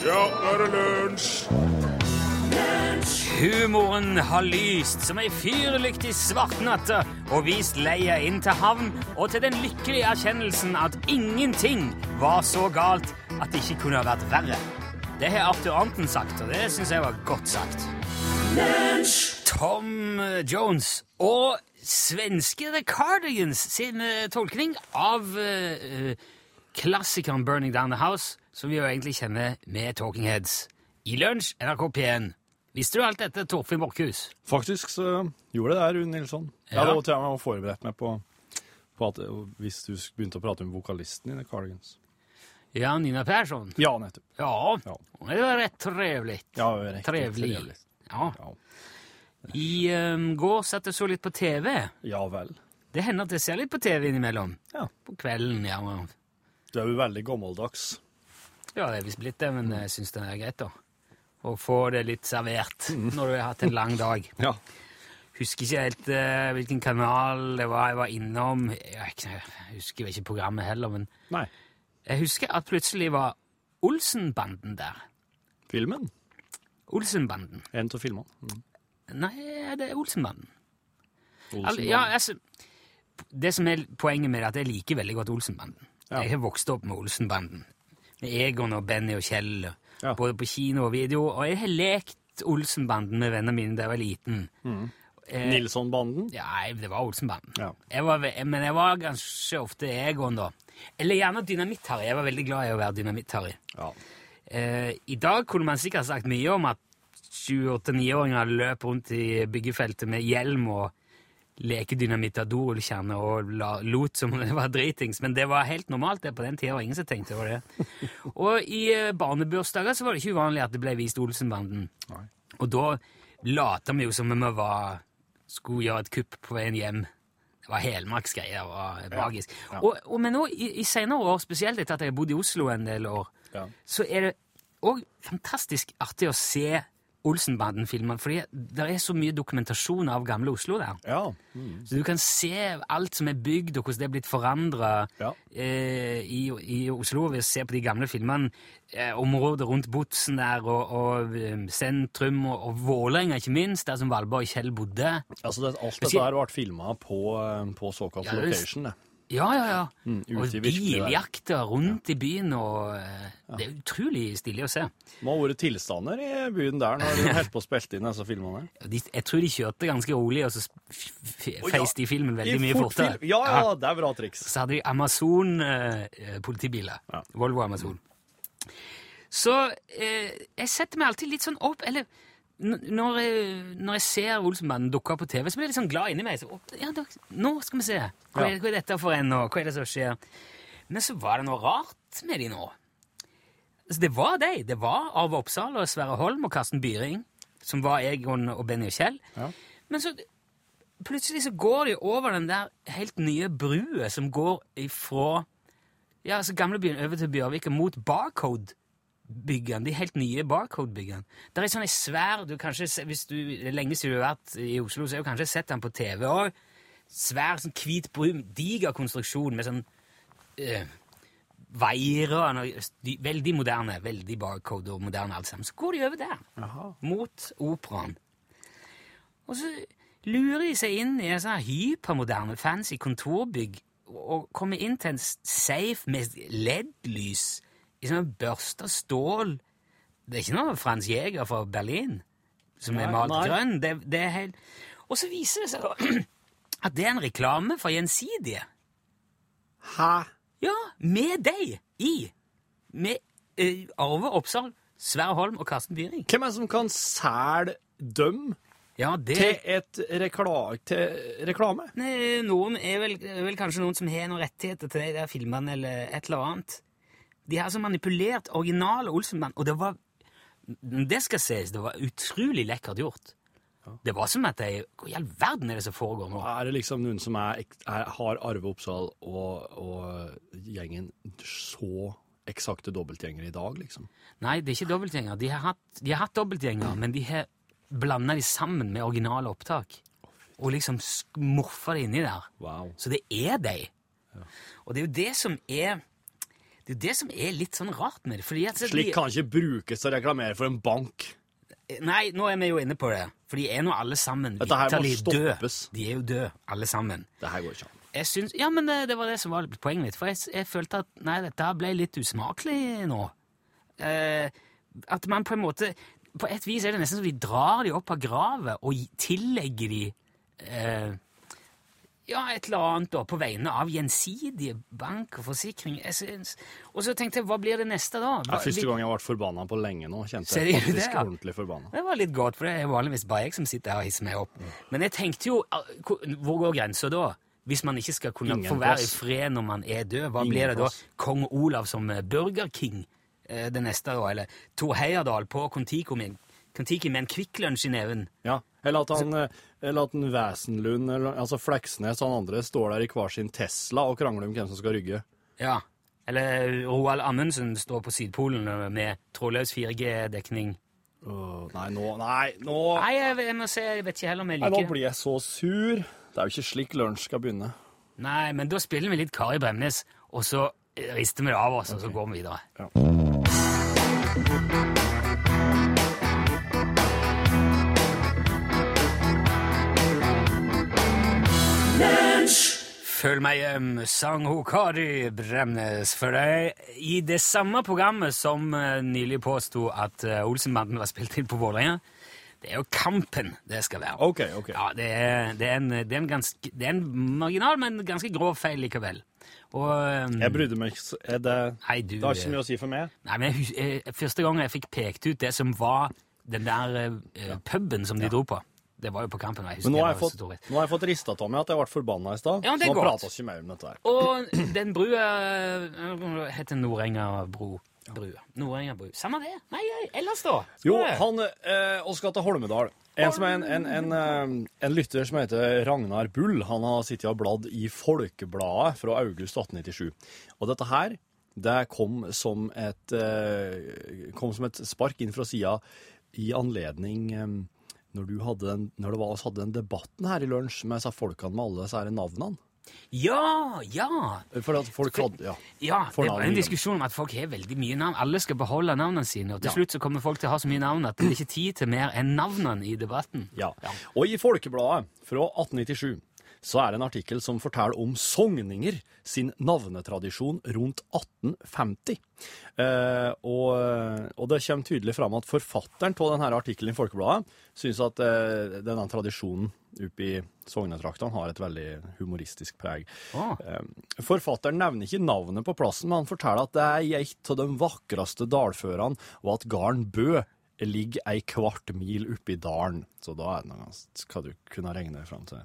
Ja, nå er det lunsj! Humoren har lyst som ei fyrlyktig svartnatta og vist leia inn til havn og til den lykkelige erkjennelsen at ingenting var så galt at det ikke kunne ha vært verre. Det har Arthur Anton sagt, og det syns jeg var godt sagt. Tom Jones og svenske The Cardigans sin eh, tolkning av uh, klassikeren Burning Down the House, som vi jo egentlig kjenner med Talking Heads. I lunsj, NRK P1. Visste du alt dette, Torfinn Borchhus? Faktisk så gjorde det det, Rune Nilsson. Jeg hadde til og med forberedt meg på, på at hvis du begynte å prate med vokalisten i The Cardigans. Ja, Nina Persson. Ja, nettopp. Ja, Ja. det var rett trevlig. Ja, riktig Trevlig. trevlig. Ja. Ja. I um, går satt jeg så litt på TV. ja vel. Det hender at jeg ser litt på TV innimellom. Ja. På kvelden, ja. Du er jo veldig gammeldags. Ja, det er visst blitt det, men jeg syns det er greit, da. Å få det litt servert når du har hatt en lang dag. Ja. Husker ikke helt eh, hvilken kanal det var jeg var innom. Jeg, jeg husker ikke programmet heller, men Nei. jeg husker at plutselig var Olsenbanden der. Filmen? Olsenbanden. En av filmene. Mm. Nei, det er Olsenbanden. Al ja, altså, det som er poenget med det, er at jeg liker veldig godt Olsenbanden. Ja. Jeg har vokst opp med Olsenbanden. Med Egon og Benny og Kjell, Ja. både på kino og video. Og jeg har lekt Olsenbanden med vennene mine da jeg var liten. Eh, Nilsson-banden? Ja, nei, det var Olsenbanden. Ja. Jeg var, men jeg var ganske ofte Egon, da. Eller gjerne Dynamitt-Harry. Jeg var veldig glad i å være Dynamitt-Harry. Ja. Eh, I dag kunne man sikkert sagt mye om at 28-9-åringer løp rundt i byggefeltet med hjelm og leke dynamitt av dorullkjerner og la, lot som det var dritings, men det var helt normalt det på den tida, og ingen som tenkte over det. Og i eh, barnebursdager så var det ikke uvanlig at det ble vist Olsenbanden. Nei. Og da lata vi jo som om vi var, skulle gjøre et kupp på veien hjem. Det var helmarksgreier. Det var magisk. Ja. Og, og, men nå i, i senere år, spesielt etter at jeg har bodd i Oslo en del år, Ja. så er det òg fantastisk artig å se Olsenbanden-filmer, fordi det er så mye dokumentasjon av gamle Oslo der. ja. Mm. Så du kan se alt som er bygd, og hvordan det er blitt forandra Ja. eh, i, i Oslo ved å se på de gamle filmene. Eh, området rundt Botsen der, og, og eh, sentrum, og, og Vålerenga ikke minst, der som Valborg og Kjell bodde. Altså, det, alt dette der ble filma på, eh, på såkalt Ja, location, det. Ja, ja, ja. Mm, og biljakter rundt i byen, og eh, det er utrolig stilig å se. Må ha vært tilstander i byen der når du holdt på å spilte inn disse filmene. De, jeg tror de kjørte ganske rolig, og så f- f- feis de filmen veldig I mye fort fortere. film- Ja, ja, det er bra triks. Så hadde de Amazon-politibiler. Ja. Volvo Amazon. Så eh, jeg setter meg alltid litt sånn opp Eller når jeg, når jeg ser Olsenbanden dukke opp på TV, så blir jeg litt sånn glad inni meg. Så, ja, da, nå skal vi se. Hva er, hva er dette for en, og hva er det som skjer? Men så var det noe rart med de nå. Altså, det var de. Det var Arve Oppsal og Sverre Holm og Karsten Byring, som var Egon og Benny og Kjell. Ja. Men så plutselig så går de over den der helt nye brua som går ifra ja, altså gamlebyen over til Bjørvika mot Barcode-byggene. De helt nye Barcode-byggene. Det er sånne en svær du kanskje, Hvis du det er lenge siden du har vært i Oslo, så har du kanskje sett den på TV òg. Svær, sånn hvit brun, diger konstruksjon med sånn øh, og Veldig moderne. Veldig Barcode og moderne alt sammen. Så går de over der Aha. mot operaen. Og så lurer de seg inn i en sånn hypermoderne, fancy kontorbygg og kommer inn til en safe med LED-lys sånn børsta stål. Det er ikke noe Frans Jæger fra Berlin som er malt nei. grønn. Det, det er helt... Og så viser det seg da at det er en reklame for Gjensidige. Hæ? Ja, med deg i. Med uh, Arve Oppsal, Sverre Holm og Karsten Byring. Hvem er det som kan selge dem Ja, det... til, et rekla til reklame? Nei, Noen er vel, er vel kanskje noen som har noen rettigheter til de der filmene eller et eller annet. De har altså manipulert originale Olsenband, og det var Det skal sies, det var utrolig lekkert gjort. Det var som at jeg, Hva i all verden er det som foregår nå? Er det liksom noen som er, er, har Arve Oppsal og, og gjengen så eksakte dobbeltgjengere i dag, liksom? Nei, det er ikke dobbeltgjenger. De har hatt, de har hatt dobbeltgjenger, men de har blanda de sammen med originale opptak. Og liksom morfa det inni der. Wow. Så det er de. Og det er jo det som er Det er det som er litt sånn rart med det. fordi at... så Slik kan ikke brukes til å reklamere for en bank. Nei, nå er vi jo inne på det. For de er nå alle sammen Dette her må stoppes. De er jo døde, alle sammen. Det her går ikke an. Jeg syns, ja, men det, det var det som var poenget mitt. For jeg, jeg følte at nei, dette ble litt usmakelig nå. Eh, at man på en måte På et vis er det nesten som de drar de opp av gravet og tillegger de eh, ja, et eller annet da, på vegne av gjensidige bank og forsikring. Og så tenkte jeg, hva blir det neste da? Det ja, første gang jeg har vært forbanna på lenge nå. Kjente jeg faktisk det, ja? ordentlig forbanna. Det var litt godt, for det er vanligvis bare jeg som sitter her og hisser meg opp. Men jeg tenkte jo, ah, hvor går grensa da? Hvis man ikke skal kunne få være i fred når man er død, hva Ingen blir det da? Kong Olav som eh, Burger King eh, det neste da? Eller Tor Heyerdahl på Kon-Tiki med en Kvikk Lunsj i neven? Ja. Eller at han, eh, eller at en Wesenlund, eller altså Fleksnes og han andre står der i hver sin Tesla og krangler om hvem som skal rygge. Ja. Eller Roald Amundsen står på Sydpolen eh, med trådløs 4G-dekning. Åh, nei, nå Nei, nå Nei, jeg, jeg må se, jeg vet ikke heller om jeg Nei, nå liker blir jeg så sur. Det er jo ikke slik lunsj skal begynne. Nei, men da spiller vi litt Kari Bremnes, og så eh, rister vi det av oss, og så går vi videre. Ja. Følg meg hjem, sang hun Kari Bremnes for deg. I det samme programmet som eh, nylig påsto at eh, Olsenbanden var spilt inn på Vålerenga. Det er jo Kampen det skal være. OK, OK. Ja, det er, det, er en, det, er en ganske, det er en marginal, men ganske grov feil likevel. Og eh, Jeg brydde meg ikke det, Nei, du det har ikke så mye å si for meg. Nei, men jeg, eh, Første gang jeg fikk pekt ut det som var den der eh, puben som de dro på Det var jo på Kampen. Jeg husker Men nå har jeg fått, nå har jeg fått rista av meg at jeg ble forbanna i stad. Ja, så nå prater vi ikke mer om dette her. Og den brua øh, heter Nordenga bro. Brua. Nordenga bru. Samme det. Nei, ellers da? Jo, Skal jo, han eh, og skal til Holmedal. En, som er en, en, en, eh, en lytter som heter Ragnar Bull, han har sittet og bladd i Folkebladet fra august 1897. Og dette her, det kom som et, eh, kom som et spark inn fra sida i anledning eh, når, du hadde den, når det var hadde den debatten her i lunsj med disse folkene med alle disse navnene. Ja, ja! For at folk hadde Ja. Ja, det var en diskusjon om at folk har veldig mye navn. Alle skal beholde navnene sine, og til Ja. slutt så kommer folk til å ha så mye navn at det er ikke tid til mer enn navnene i debatten. Ja. Og i Folkebladet fra 1897 så er det en artikkel som forteller om sogninger sin navnetradisjon rundt 1850. Eh, og, og det kommer tydelig fram at forfatteren av denne artikkelen i Folkebladet syns at eh, denne tradisjonen oppe i Sognetraktene har et veldig humoristisk preg. Ah. Eh, Forfatteren nevner ikke navnet på plassen, men han forteller at det er et av de vakreste dalførene, og at gården Bø ligger ei kvart mil oppi dalen. Så da er det noe, skal du kunne regne fram til.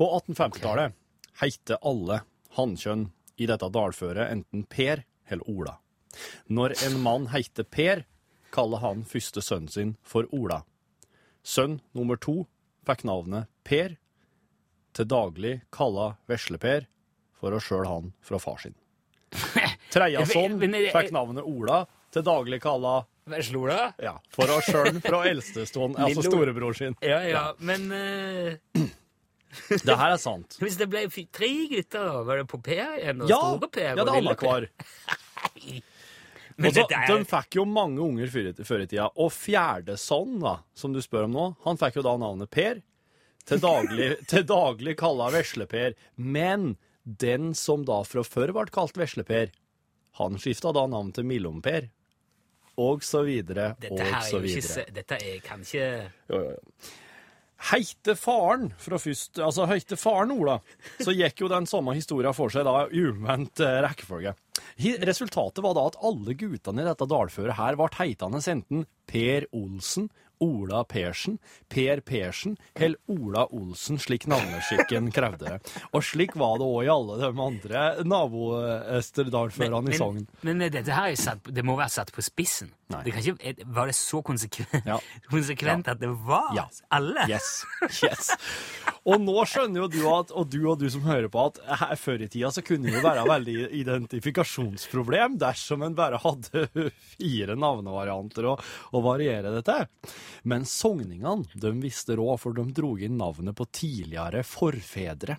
På 1850-tallet heter alle hannkjønn i dette dalføret enten Per eller Ola. Når en mann heter Per, kaller han første sønnen sin for Ola. Sønn nummer to fikk navnet Per, til daglig kalla Vesle-Per, for å skjøle han fra far sin. Tredje sønn fikk navnet Ola, til daglig kalla Veslola? ja, for å han fra eldstestående, altså storebror sin. Ja, ja, men eh, Det her er sant. hvis det ble tre gutter, da, var det på Per igjen? Og Ja, store Per ja det er annenhver. Men Og så, dette er- De fikk jo mange unger før i- tida. Og fjerdesønn, da, som du spør om nå, han fikk jo da navnet Per. Til daglig, til daglig kalla Vesle-Per. Men den som da fra før ble kalt Vesle-Per, han skifta da navn til Millom-Per. Og så videre, Dette og så jo ikke videre. Dette er kanskje Jo, jo, jo. Heite faren fra først, altså heite faren Ola, så gikk jo den samme historia for seg da i omvendt eh, rekkefølge. Resultatet var da at alle guttene i dette dalføret her ble heitende enten Per Olsen, Ola Persen, Per Persen eller Ola Olsen, slik navneskikken krevde. Og slik var det òg i alle de andre nabo-Østerdalførene i Sogn. men men, dette her er satt, det må være satt på spissen. Det kan ikke, var det så konsekvent, Ja. konsekvent at det var Ja. alle? Yes. yes. Og nå skjønner jo du at, og du og du som hører på, at her før i tida så kunne det være veldig identifikasjonsproblem dersom en bare hadde fire navnevarianter å, å variere det til. Men sogningene, de visste råd, for de dro inn navnet på tidligere forfedre.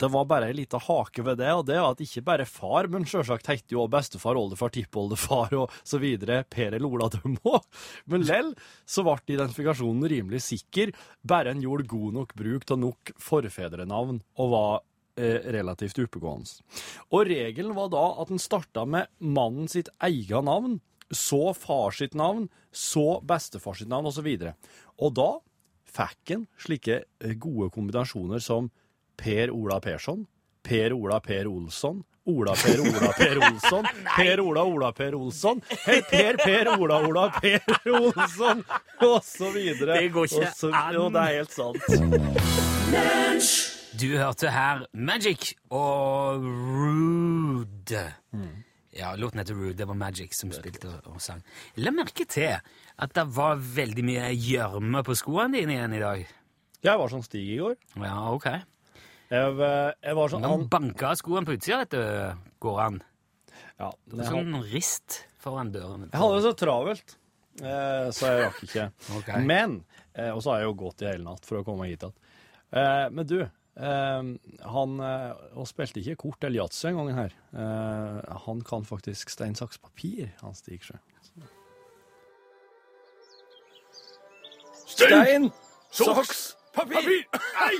det var bare ei lita hake ved det, og det var at ikke bare far, men sjølsagt heter jo bestefar, oldefar, tippoldefar og så videre Per eller Ola dem òg. Men lell så ble identifikasjonen rimelig sikker, bare en gjorde god nok bruk av nok forfedrenavn og var eh, relativt oppegående. Og regelen var da at en starta med mannen sitt eget navn, så far sitt navn, så bestefar sitt navn, osv. Og, så og da fikk en slike eh, gode kombinasjoner som Per Ola Persson, Per Ola Per Olsson, Ola Per Ola Per Olsson, Per Ola Ola Per Olsson, Per Per Per Ola Ola Per Olsson, videre. Det går ikke så- an. Jo, det er helt sant. Du hørte her Magic og Rude. Ja, låten heter Rude. Det var Magic som spilte og, og sang. La merke til at det var veldig mye gjørme på skoene dine igjen i dag. Jeg var sånn Stig i går. Ja, ok. Jeg, eh, jeg var sånn han, banka skoene på utsida, vet du, går an. ja, Det var sånn rist foran døren. jeg hadde det så travelt, eh, så jeg rakk ikke. Ok. Men eh, Og så har jeg jo gått i hele natt for å komme hit igjen. Eh, men du, han eh, og spilte ikke kort eller yatzy en gang her. Eh, han kan faktisk stein, saks, papir, han Stig Sjø. Stein, saks, papir! Nei!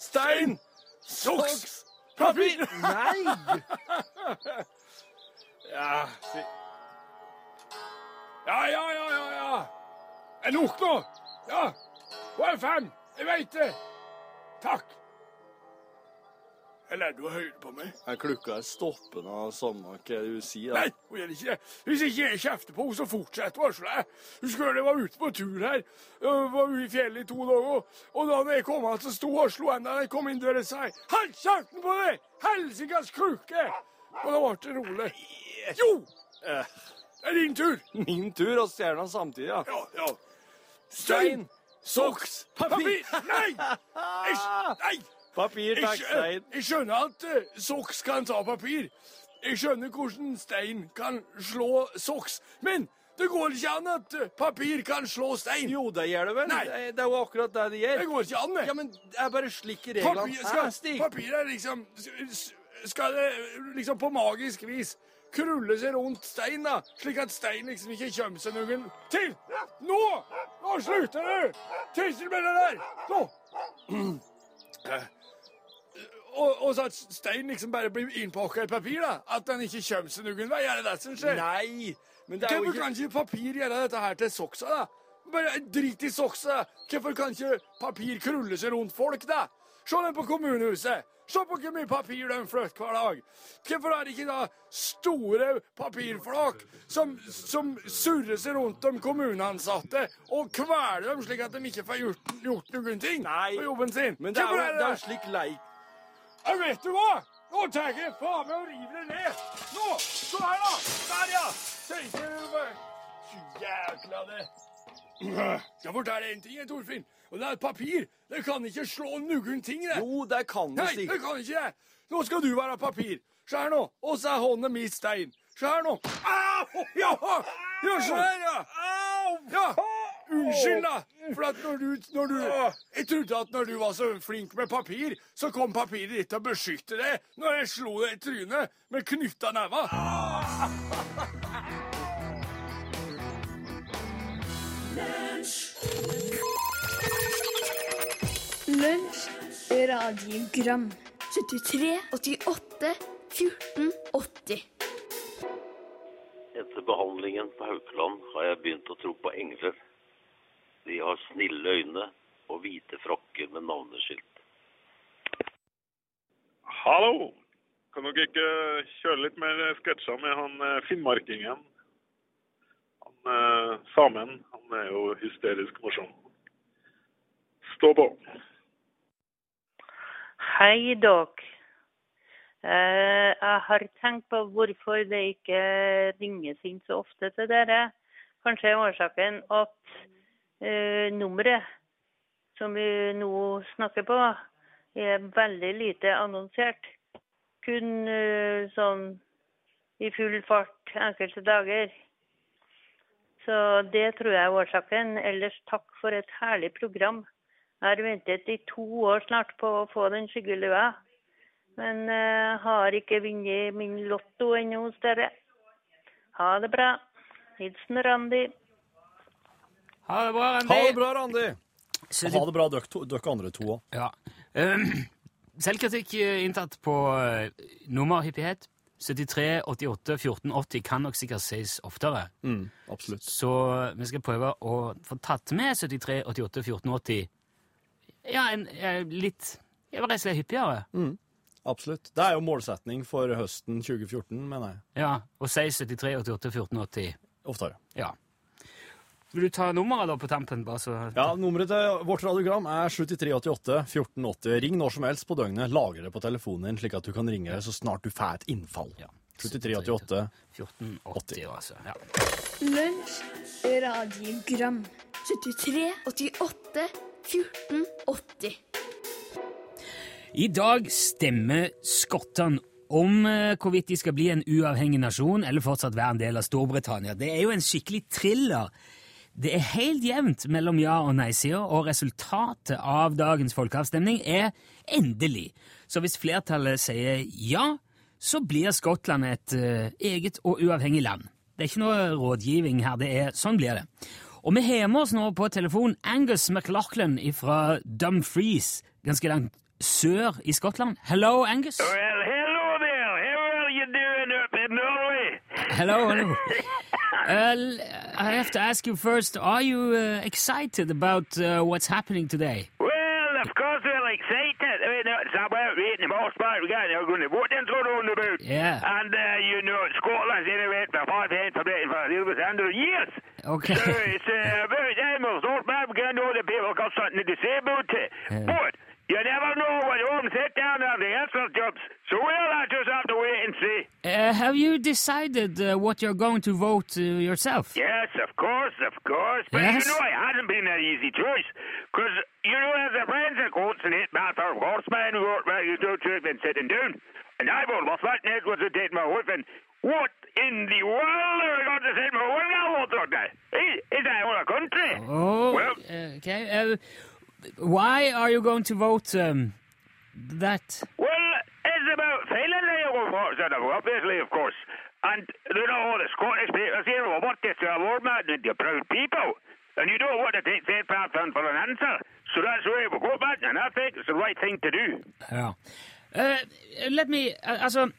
Stein, Saks! papir! Nei! Ja, ja, ja, ja, ja. Er nok nå? Ja. Hun er fem. Jeg veit det. Takk. Jeg lærte å høre på meg? Jeg klukka er stoppende av samme hva du sier. Nei, hun gjør ikke det. Hvis ikke jeg kjefter på henne, så fortsetter hun å. Husker du jeg var ute på tur her? Jeg var ute i fjellet i to dager. Og da jeg kom her, så sto hun og slo henne jeg kom inn døra og sa Hold kjeften på deg! Helsikas klukke! Og da ble det rolig. Jo! Det er din tur. Min tur, og stjerna samtidig, ja. Ja, ja. Stein, saks, Papir! Nei! Jeg, nei! Papir, takk, stein. jeg skjønner at uh, soks kan ta papir. Jeg skjønner hvordan stein kan slå soks. Men det går ikke an at uh, papir kan slå stein. Jo, det gjør det vel. Nei. Det, er jo akkurat det det gjør. Det går ikke an. det. Ja, men det er bare slik reglene papir, er, Stig. papir er liksom Skal det liksom på magisk vis krulle seg rundt stein, da? Slik at stein liksom ikke kommer seg noen til. Nå! Nå slutter du! Tissel med det der! Nå! Og, og så at stein liksom bare blir innpakka i papir, da? At den ikke kommer seg noen vei? Er det det som skjer? Nei, men det er jo ikke kan ikke papir gjøre dette her til soksa, da? Bare drit i soksa. Hvorfor kan ikke papir krulle seg rundt folk, da? Se dem på kommunehuset. Se på hvor mye papir de flytter hver dag. Hvorfor er det ikke da store papirflak som, som surrer seg rundt de kommuneansatte og kveler dem slik at de ikke får gjort, gjort noen ting Nei, på jobben sin? Men det er jo det er slik leik. Ja, vet du hva? Nå tar jeg faen meg og river det ned. Nå! Se her, da. Der, ja. Bare Jækla det. Skal fortelle en ting, Torfinn. Og det er et papir. Det kan ikke slå noen ting, det. Jo, det kan du, Nei, det kan ikke det. Nå skal du være papir. Her nå. Og så er hånda mi stein. Her nå. Au! Ja, ja her, ja. Ja. Unnskyld, da. For at når du, når du Jeg trodde at når du var så flink med papir, så kom papiret ditt til å beskytte deg når jeg slo deg i trynet med knytta never. Lunsj, radiogram 73, 88, 14, 80 Etter behandlingen på Haukeland har jeg begynt å tro på engler. De har snille øyne og hvite frakker med navneskilt. Hallo! Kan dere ikke kjøre litt mer sketsjer med han eh, finnmarkingen? Han eh, samen, han er jo hysterisk morsom. Stå på. Hei, dere. Eh, jeg har tenkt på hvorfor det ikke ringes inn så ofte til dere. Kanskje er årsaken at eh, nummeret som vi nå snakker på, er veldig lite annonsert. Kun eh, sånn i full fart enkelte dager. Så det tror jeg er årsaken. Ellers takk for et herlig program. Jeg har ventet i to år snart på å få den skyggelua. Men uh, har ikke vunnet min lotto ennå hos dere. Ha det bra. Hilsen Randi. Ha det bra, Randi. Ha det bra, Randi! Og Ha det bra, dere andre to òg. Ja. Um, selvkritikk eh, inntatt på nummer, nummerhyppighet. 73, 88, 14, 80 kan nok sikkert sies oftere. Mm, absolutt. Så vi skal prøve å få tatt med 73, 88, 14, 80 Ja, en, eh, litt var rett og slett hyppigere. Absolutt. Det er jo målsetning for høsten 2014, mener jeg. Ja, Og 6, 73, 88, 14, 80. Oftere. Ja. Vil du ta nummeret da på tampen? bare så... Ja, Nummeret til vårt radiogram er 7388 1480. Ring når som helst på døgnet. Lager det på telefonen din, slik at du kan ringe så snart du får et innfall. Ja. 7388. 1480, altså. Ja. Lunsj, radiogram 73, 88, 14, 80 I dag stemmer skottene om eh, hvorvidt de skal bli en uavhengig nasjon eller fortsatt være en del av Storbritannia. Det er jo en skikkelig thriller. Det er helt jevnt mellom ja- og nei-sida, og resultatet av dagens folkeavstemning er endelig. Så hvis flertallet sier ja, så blir Skottland et eh, eget og uavhengig land. Det er ikke noe rådgivning her, det er, sånn blir det. Og vi har med oss nå på telefon Angus McLaughlin fra Dumfries, ganske langt sør i Skottland. Hello, Angus. Well, hello there. How are you doing up in Norway? Hello, hello. Uh, I have to ask you first, are you uh, excited about uh, what's happening today? Well, of course we're excited. I mean, it's about waiting the most part we got. They're going to vote on the boot. Yeah. And, uh, Okay. So it's uh, very animals. Don't bad we can know the people got something to say about it. Yeah. But you never know what home sit down on the answer jobs. So we'll uh, just have to wait and see. Uh, have you decided uh, what you're going to vote uh, yourself? Yes, of course, of course. But Yes? you know, it hasn't been an easy choice. Because, you know, there's a friends that quotes in it about our horseman who about you do truth and sitting down. And I voted that net was to take my wife and what in the world are we going to say my wife now vote on that? Is, country? Oh, Well, okay. Uh, why are you going to vote um, that? well, it's about feeling that you go for, sort of, obviously, of course. And, you know, all the Scottish people here will want this to a Lord man and you're proud people. And you don't want to take St. Pathan for an answer. So that's where we'll go back, and I think it's the right thing to do. Yeah. Uh, let me. Uh, also,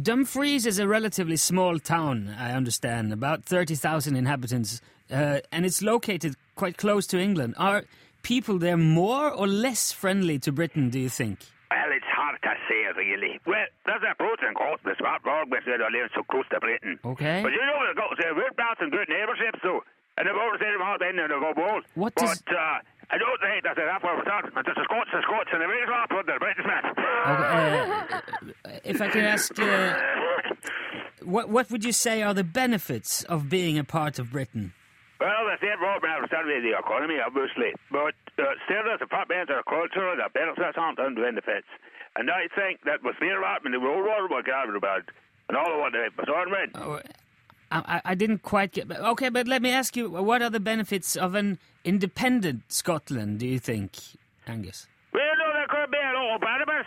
Dumfries is a relatively small town, I understand, about 30,000 inhabitants, uh, and it's located quite close to England. Are people there more or less friendly to Britain, do you think? Well, it's hard to say, really. Well, there's a pros and cons to Scott Rock with it live so close to Britain. Okay. But you know, we've got to say, we're about some good neighbourship, so. And they've always said about then and go bold. What but, uh, I don't think that's enough for starting. It's the Scots and Scots and the last one, the Britishmen. Okay, uh, if I can ask, uh, what, what would you say are the benefits of being a part of Britain? Well, the same problem have started with the economy, obviously. But uh, still, there's a part the culture, the benefits aren't under benefits. And I think that with fear of in the World War, what got about, and all of what they was on I, I- I didn't quite get. Okay, but let me ask you: What are the benefits of an independent Scotland? Do you think, Angus? Well, no, there could be a lot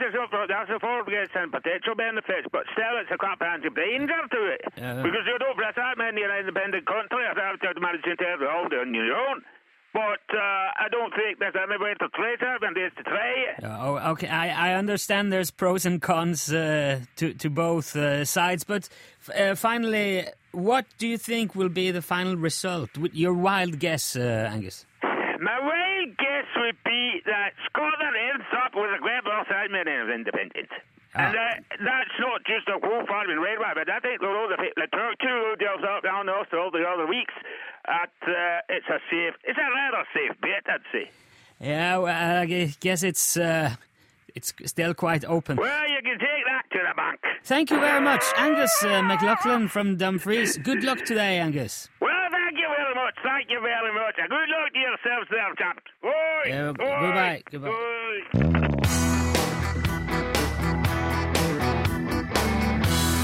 benefits. That's a forget and potential benefits, but still, it's a comprehensive danger to it. Yeah. Because you don't press that many in an independent country. You have to take it all on your own. But uh, I don't think there's any way to try it, and there's to try it. Oh, okay. I, I understand there's pros and cons uh, to to both uh, sides, but uh, finally, what do you think will be the final result? With your wild guess, uh, Angus. My wild guess would be that Scotland ends up with a great independence. And uh, that's not just a whole farming railway, but I think the road the Turkey road deals up down the all the other weeks. At uh, it's a safe, it's a rather safe bet, I'd say. Yeah, well, I guess it's uh, it's still quite open. Well, you can take that to the bank. Thank you very much, Angus uh, McLaughlin from Dumfries. Good luck today, Angus. Well, thank you very much. Thank you very much. And good luck to yourselves there, champ. Bye. Yeah, Bye. goodbye, goodbye. Bye.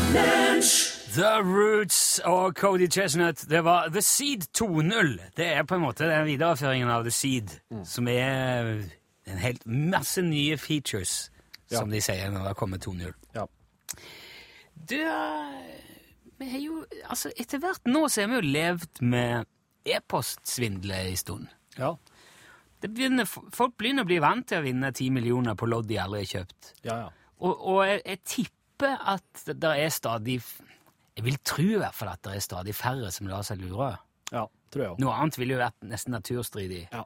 The Roots og Cody Chestnut. Det var The Seed 2.0. Det er på en måte den videreføringen av The Seed, som er En helt masse nye features, Ja. som de sier når det kommer 2.0. Ja. Du, eh, vi har jo Altså, etter hvert nå så har vi jo levd med e-postsvindler en stund. Ja. Det begynner, folk begynner å bli vant til å vinne 10 millioner på lodd de aldri har kjøpt. Ja, ja. Og, og jeg, jeg tipper at det er stadig Jeg vil tro i hvert fall at det er stadig færre som lar seg lure. Ja, tror jeg også. Noe annet ville jo vært nesten naturstridig. Ja.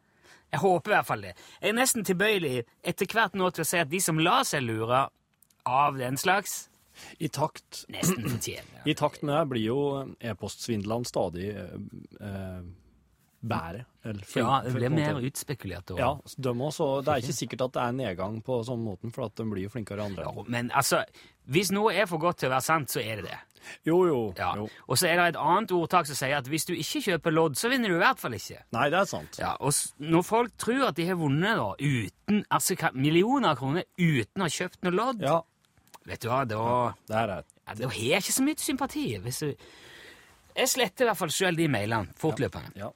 Jeg håper i hvert fall det. Jeg er nesten tilbøyelig etter hvert nå til å si at de som lar seg lure av den slags, I takt, I takt med det blir jo e-postsvindlene stadig eh, eh, bedre. Ja, det blir mer utspekulert. Ja, de også, det er ikke sikkert at det er nedgang på sånn måten, for at de blir jo flinkere andre. Ja, Men altså, hvis noe er for godt til å være sant, så er det det. Jo, jo. Ja. jo. Og så er det et annet ordtak som sier at hvis du ikke kjøper lodd, så vinner du i hvert fall ikke. Nei, det er sant. Ja, og når folk tror at de har vunnet da, uten, altså millioner av kroner uten å ha kjøpt noe lodd, Ja, vet du hva, da, det det. ja, da har jeg ikke så mye sympati. Hvis du, jeg sletter i hvert fall selv de mailene fortløpende. Ja.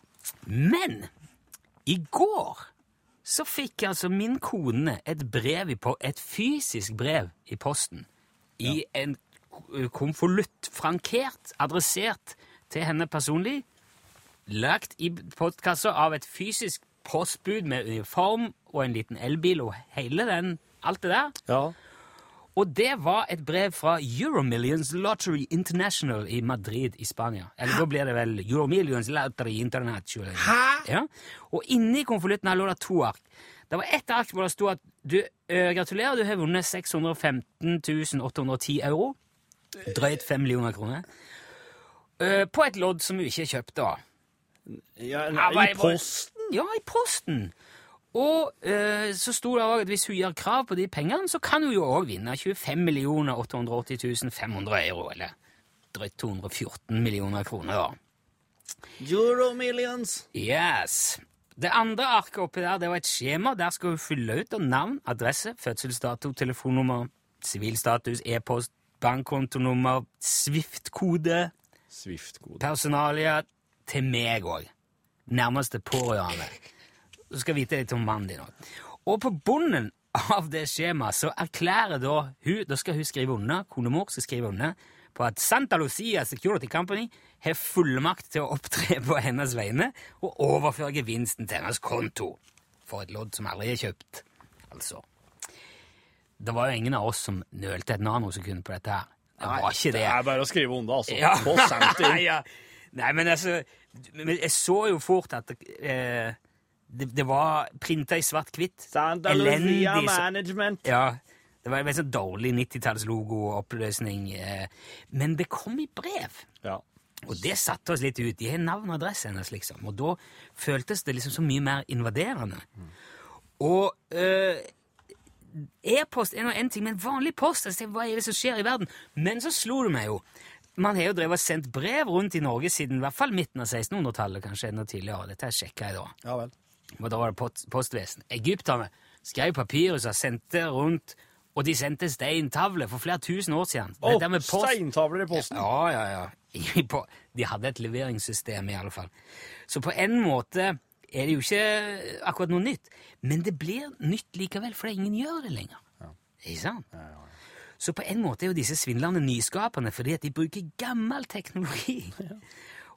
Men i går så fikk altså min kone et brev et fysisk brev i posten. I en k- konvolutt, frankert, adressert til henne personlig. Lagt i postkassa av et fysisk postbud med uniform og en liten elbil og hele den, alt det der. Ja. Og det var et brev fra Euromillions Lottery International i Madrid i Spania. Eller da blir det vel Euromillions Lottery International. Hæ?! Ja. Og inni konvolutten lå det to ark. Det var ett ark hvor det sto at du, øh, gratulerer, du har vunnet 615 810 euro. Drøyt 5 millioner kroner. Øh, på et lodd som du ikke kjøpte. ja Ja, I posten? Ja, i posten. Og eh, så sto det òg at hvis hun gjør krav på de pengene, så kan hun jo òg vinne 25 880 500 euro, eller drøyt 214 millioner kroner. da. Euromillions. Yes. Det andre arket oppi der, det var et skjema. Der skal hun fylle ut navn, adresse, fødselsdato, telefonnummer, sivilstatus, e-post, bankkontonummer, Swift-kode, Swift-kode. personalia til meg òg. Nærmeste pårørende. Du skal vite litt om mannen din òg. Og på bunnen av det skjemaet så erklærer da hun Da skal hun skrive under, konemor skal skrive under, på at Santa Lucia Security Company har fullmakt til å opptre på hennes vegne og overføre gevinsten til hennes konto for et lodd som aldri er kjøpt. Altså. Det var jo ingen av oss som nølte et nanosekund på dette her. Det var ikke Det det. er bare å skrive under, altså. Ja. På Santa. ja. Nei, men altså Jeg så jo fort at eh, det, det var printa i svart-hvitt. Elendig Management. Ja. Det var en veldig sånn dårlig 90-tallslogo-oppløsning. Eh, men det kom i brev. Ja. Og det satte oss litt ut. De har navn og adresse hennes, liksom. Og da føltes det liksom så mye mer invaderende. Og eh, e-post er nå én ting, men vanlig post altså, Hva er det som skjer i verden? Men så slo det meg jo. Man har jo drevet og sendt brev rundt i Norge siden i hvert fall midten av 1600-tallet, kanskje enda tidligere. Dette sjekka jeg da. ja vel. Og da var det post, postvesen. Egypterne skrev papyrus og sendte rundt, og de sendte steintavler for flere tusen år siden. Oh, post- steintavler i posten. ja, ja, ja. De hadde et leveringssystem, i alle fall. Så på en måte er det jo ikke akkurat noe nytt. Men det blir nytt likevel, fordi ingen gjør det lenger. Ikke sant? Så på en måte er jo disse svindlerne nyskapende fordi at de bruker gammel teknologi.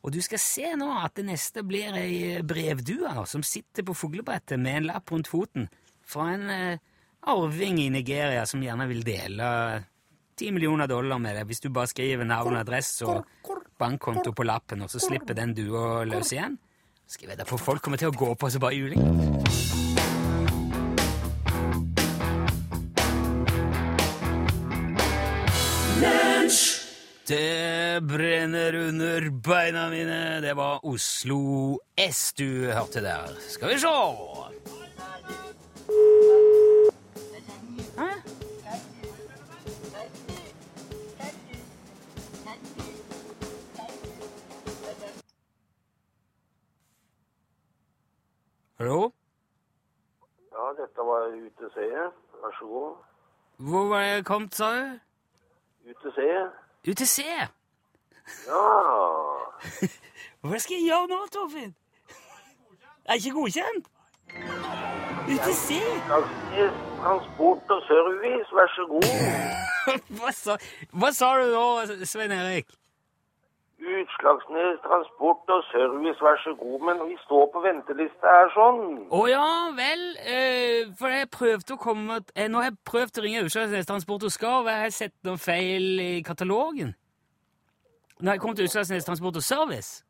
Og du skal se nå at det neste blir ei brevdue som sitter på fuglebrettet med en lapp rundt foten fra en eh, arving i Nigeria som gjerne vil dele 10 millioner dollar med deg hvis du bare skriver navn adresse og bankkonto på lappen, og så slipper den dua løs igjen. Skal jeg vite, for folk kommer til å gå på så bare juling. Det brenner under beina mine. Det var Oslo S du hørte der. Skal vi se. Hallo? Ja, dette var UTC. Vær så god. Hvor var jeg kommet, sa du? UTC? UTC? Ja. Hva skal jeg gjøre nå, Torfinn? Er jeg ikke godkjent? UTC? Transport og Service, vær så god. Hva sa, hva sa du nå, Svein Erik? Utslagsnes Transport og Service, vær så god. Men vi står på venteliste her sånn. Å ja vel, eh, for jeg prøvde å komme eh, Nå har jeg prøvd å ringe Utslagsnes Transport og Skarv, og jeg har sett noen feil i katalogen. Når jeg kom til Utslagsnes Transport og Service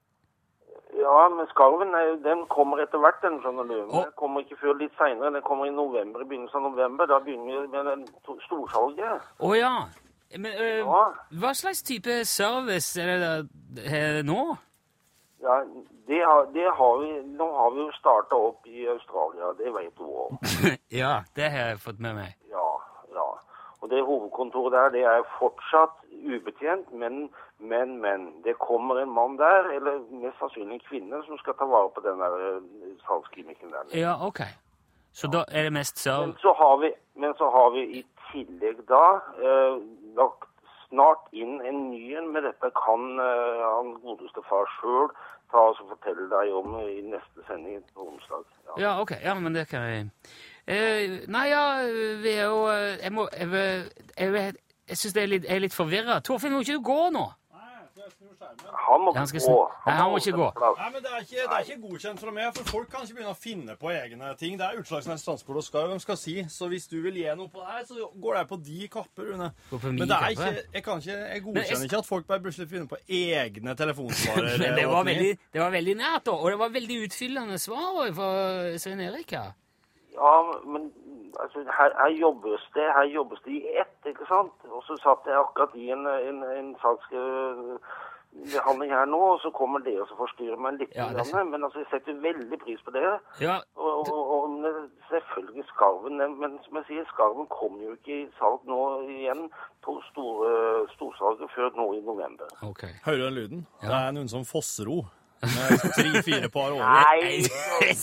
Ja, men skarven er, den kommer etter hvert, den, skjønner du. Men Den kommer ikke før litt seinere. Den kommer i november, i begynnelsen av november. Da begynner vi med den storsalget. Å ja. Men øh, Ja. hva slags type service er det der nå? Ja, det har, det har vi Nå har vi jo starta opp i Australia, det vet du òg. ja, det har jeg fått med meg. Ja, ja. Og det hovedkontoret der, det er fortsatt ubetjent, men, men, men. Det kommer en mann der, eller mest sannsynlig en kvinne, som skal ta vare på den der eh, salgsklinikken der. Ja, ok. Så da er det mest Men serv... så har vi, men så har vi i tillegg da eh, lagt snart inn en ny en, men dette kan uh, han godeste far sjøl ta og fortelle deg om i neste sending på onsdag. Ja. Ja, ok. Ja, men det kan jeg uh, Nei, ja, vi er jo eh, Jeg må Jeg, jeg, jeg, jeg syns det er litt, jeg litt forvirra. Torfinn, må ikke du gå nå? Han må Ja, han ikke gå. Nei, han må ikke gå. Nei, men det er, ikke, det er ikke godkjent fra meg, for folk kan ikke begynne å finne på egne ting. Det er Utslagsnes Transport og Skarv de skal si, så hvis du vil gi noe på det her, så går det på de kapper, Rune. Men det er ikke, jeg, kan ikke, jeg godkjenner ikke at folk bare plutselig finner på egne telefonsvarer. Men det var, veldig, det var veldig nært, da. Og det var veldig utfyllende svar fra Svein Erik. Ja. Ja, men altså, her, her jobbes det her jobbes det i ett, ikke sant? Og så satt jeg akkurat i en, en, en saksbehandling her nå, og så kommer det og så forstyrrer meg litt. Ja, det grann, men altså, jeg setter veldig pris på det. Ja, Og, og, og selvfølgelig skarven, men som jeg sier, skarven kommer jo ikke i salg nå igjen på store, storsalget før nå i november. ok. Hører du den lyden? Ja. Det er noen som fossero. Med tre-fire par år. Nei,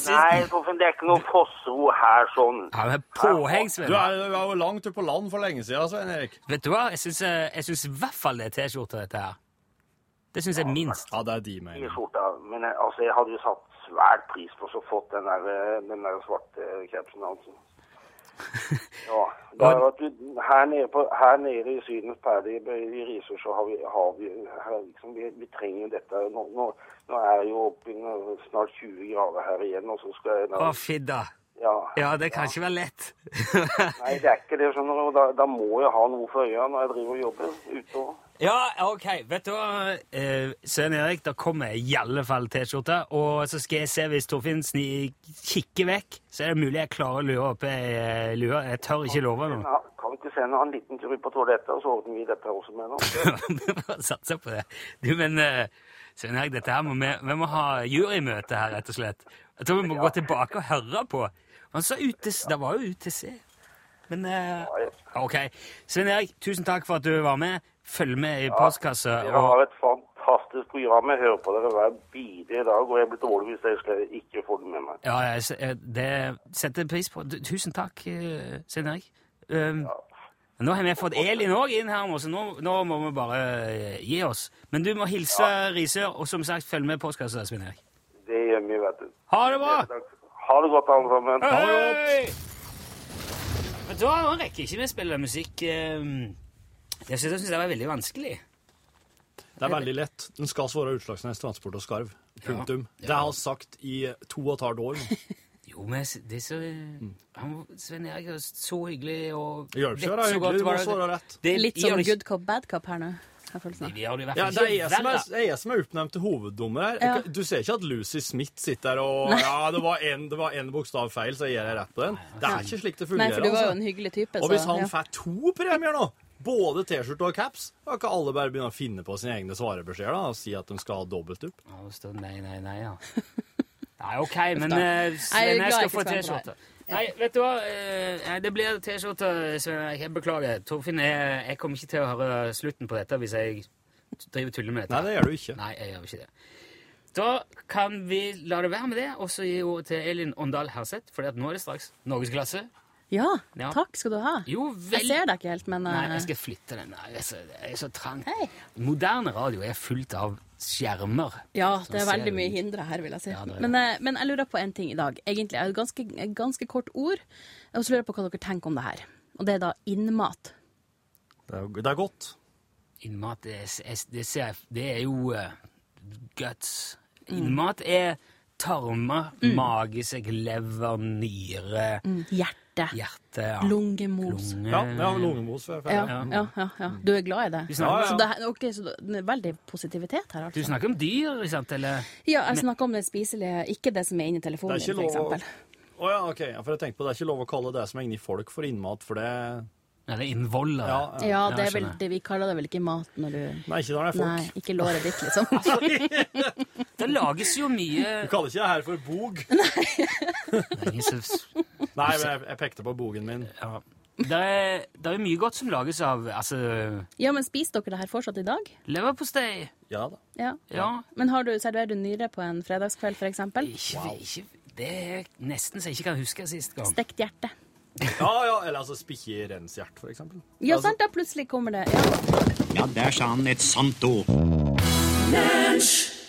nei, Torfinn, det er ikke noe fossro her sånn. Ja, men påheng, Du er, du er jo langt ute på land for lenge siden, Svein Erik. Vet du hva? Jeg syns, eh, jeg syns i hvert fall det er T-skjorte, dette her. Det syns jeg minst. Ja, det er de i mener. skjorta. Men jeg, altså, jeg hadde jo satt svært pris på å få den der, eh, den der svarte krepsen. capsen altså. Ja. At du, her, nede på, her nede i Sydens perle i, i Risør så har vi, har vi, her, liksom, vi, vi trenger jo dette. Nå, nå, nå er jeg jo oppe i snart 20 grader her igjen, og så skal jeg da Å, fidda. ja. Ja, det kan ikke være lett. Nei, det er ikke det. skjønner du. Da, da må jeg ha noe for øya når jeg driver og jobber ute. Ja, ok. Vet du hva, eh, Svein Erik, da kommer jeg i alle fall T-skjorte. Og så skal jeg se hvis Torfinn kikker vekk, så er det mulig jeg klarer å lure opp ei lue. Jeg tør ikke love noe. Kan vi ikke sende han en liten tur på toalettet, og så ordner vi dette også med nå? Satser på det. Du, men eh, Svein Erik, dette her må vi, vi må ha jurymøte her, rett og slett. Jeg tror vi må gå tilbake og høre på. Han sa UTC. Det var jo UTC. Men eh, OK. Svein Erik, tusen takk for at du var med. Følg med i postkassa. Dere har et fantastisk program. Jeg hører på dere hver bidige dag, og jeg blir dårlig hvis jeg skal ikke får det med meg. Ja, jeg, det setter jeg pris på. Tusen takk, eh, Svein Erik. Um, Nå har vi fått Elin òg inn her, så nå, nå må vi bare eh, gi oss. Men du må hilse Risør, og som sagt, følg med i postkassa, Svein Erik. Det gjør vi, vet du. Ha det bra! Ha det godt, alle sammen. Hei! Vet da rekker ikke vi å spille musikk. eh, Jeg syns det var veldig vanskelig. Det er veldig lett. Den skal svare Utslagsnes Transport og Skarv. Punktum. Det har jeg sagt i to og et halvt år. Jo, men det er så han, Svein Erik er så hyggelig og Det hjelper ikke å være hyggelig, du må svare rett. Det er Litt sånn good cop, bad cop her nå. Har følelsen av. Ja, det er jeg som er, jeg som er oppnevnt til hoveddommer her. Ja. Du ser ikke at Lucy Smith sitter der og Ja, det var en, det var en bokstav feil, så gir jeg rett på den. Det er ikke slik det fungerer. Nei, for du var jo altså. en hyggelig type. Og hvis han ja. får to premier nå, både T-skjorte og caps, da kan alle bare begynne å finne på sine egne svarebeskjeder da, og si at de skal ha dobbelt opp. Ja, det står nei, nei, nei, ja. Nei, OK, men uh, Jeg jeg skal få T-skjorte. Nei, vet du hva? eh, det blir T-skjorte, Svein Erik. Jeg beklager. Torfinn, jeg, jeg kommer ikke til å høre slutten på dette hvis jeg driver tuller med dette. Nei, det gjør du ikke. Nei, jeg gjør ikke det. Da kan vi la det være med det, og så gi ordet til Elin Åndal Herseth, for nå er det straks norgesklasse. ja, Ja. takk skal du ha. Jo, Jeg ser deg ikke helt, men Nei, eh, jeg skal flytte den. Nei, Det er så, er så trangt. Hei. Moderne radio er fullt av skjermer. Ja, det er veldig mye hindre her, vil jeg si. Ja, det det. men, eh, men jeg lurer på en ting i dag. Egentlig er det et ganske, ganske kort ord. Og så lurer jeg på hva dere tenker om det her. Og det er da innmat. Det er, det er godt. Innmat, det det det er jo eh, guts. Innmat er tarmer, magesekk, lever, nyre, Hjerte. hjerte ja. Lungemos. lunge. Ja, ja lungemos. Ja, ja, ja, ja. Du er glad i det? Du Ja, Så det, er- så det er veldig positivitet her, du altså. snakker om dyr, ikke sant? Eller Ja, jeg snakker om det spiselige, ikke det som er inni telefonen for lov å eksempel. Å ja, ok. For jeg tenkte på Det er ikke lov å kalle det som er inni folk, for innmat, for det Eller innvoller. Ja, ja. Det er vel det vi kaller det vel ikke mat når du Nei, ikke når det er folk. Nei, ikke låret ditt, liksom. Det lages jo mye Du kaller ikke det her for bog? Nei. Nei, men jeg, jeg pekte på bogen min. ja. Det er, det er mye godt som lages av altså, Ja, men spiser dere det her fortsatt i dag? leverpostei. Ja da. Ja. Ja. Men har du, serverer du nyre på en fredagskveld, eksempel? Ikke, ikke, det er nesten så jeg ikke kan huske sist gang. Stekt hjerte. Ja, ja, Eller altså spikke renshjert, for eksempel. Ja, Altså, sant, da plutselig kommer det. Ja. Ja, der sa han et sant ord. Lunsj!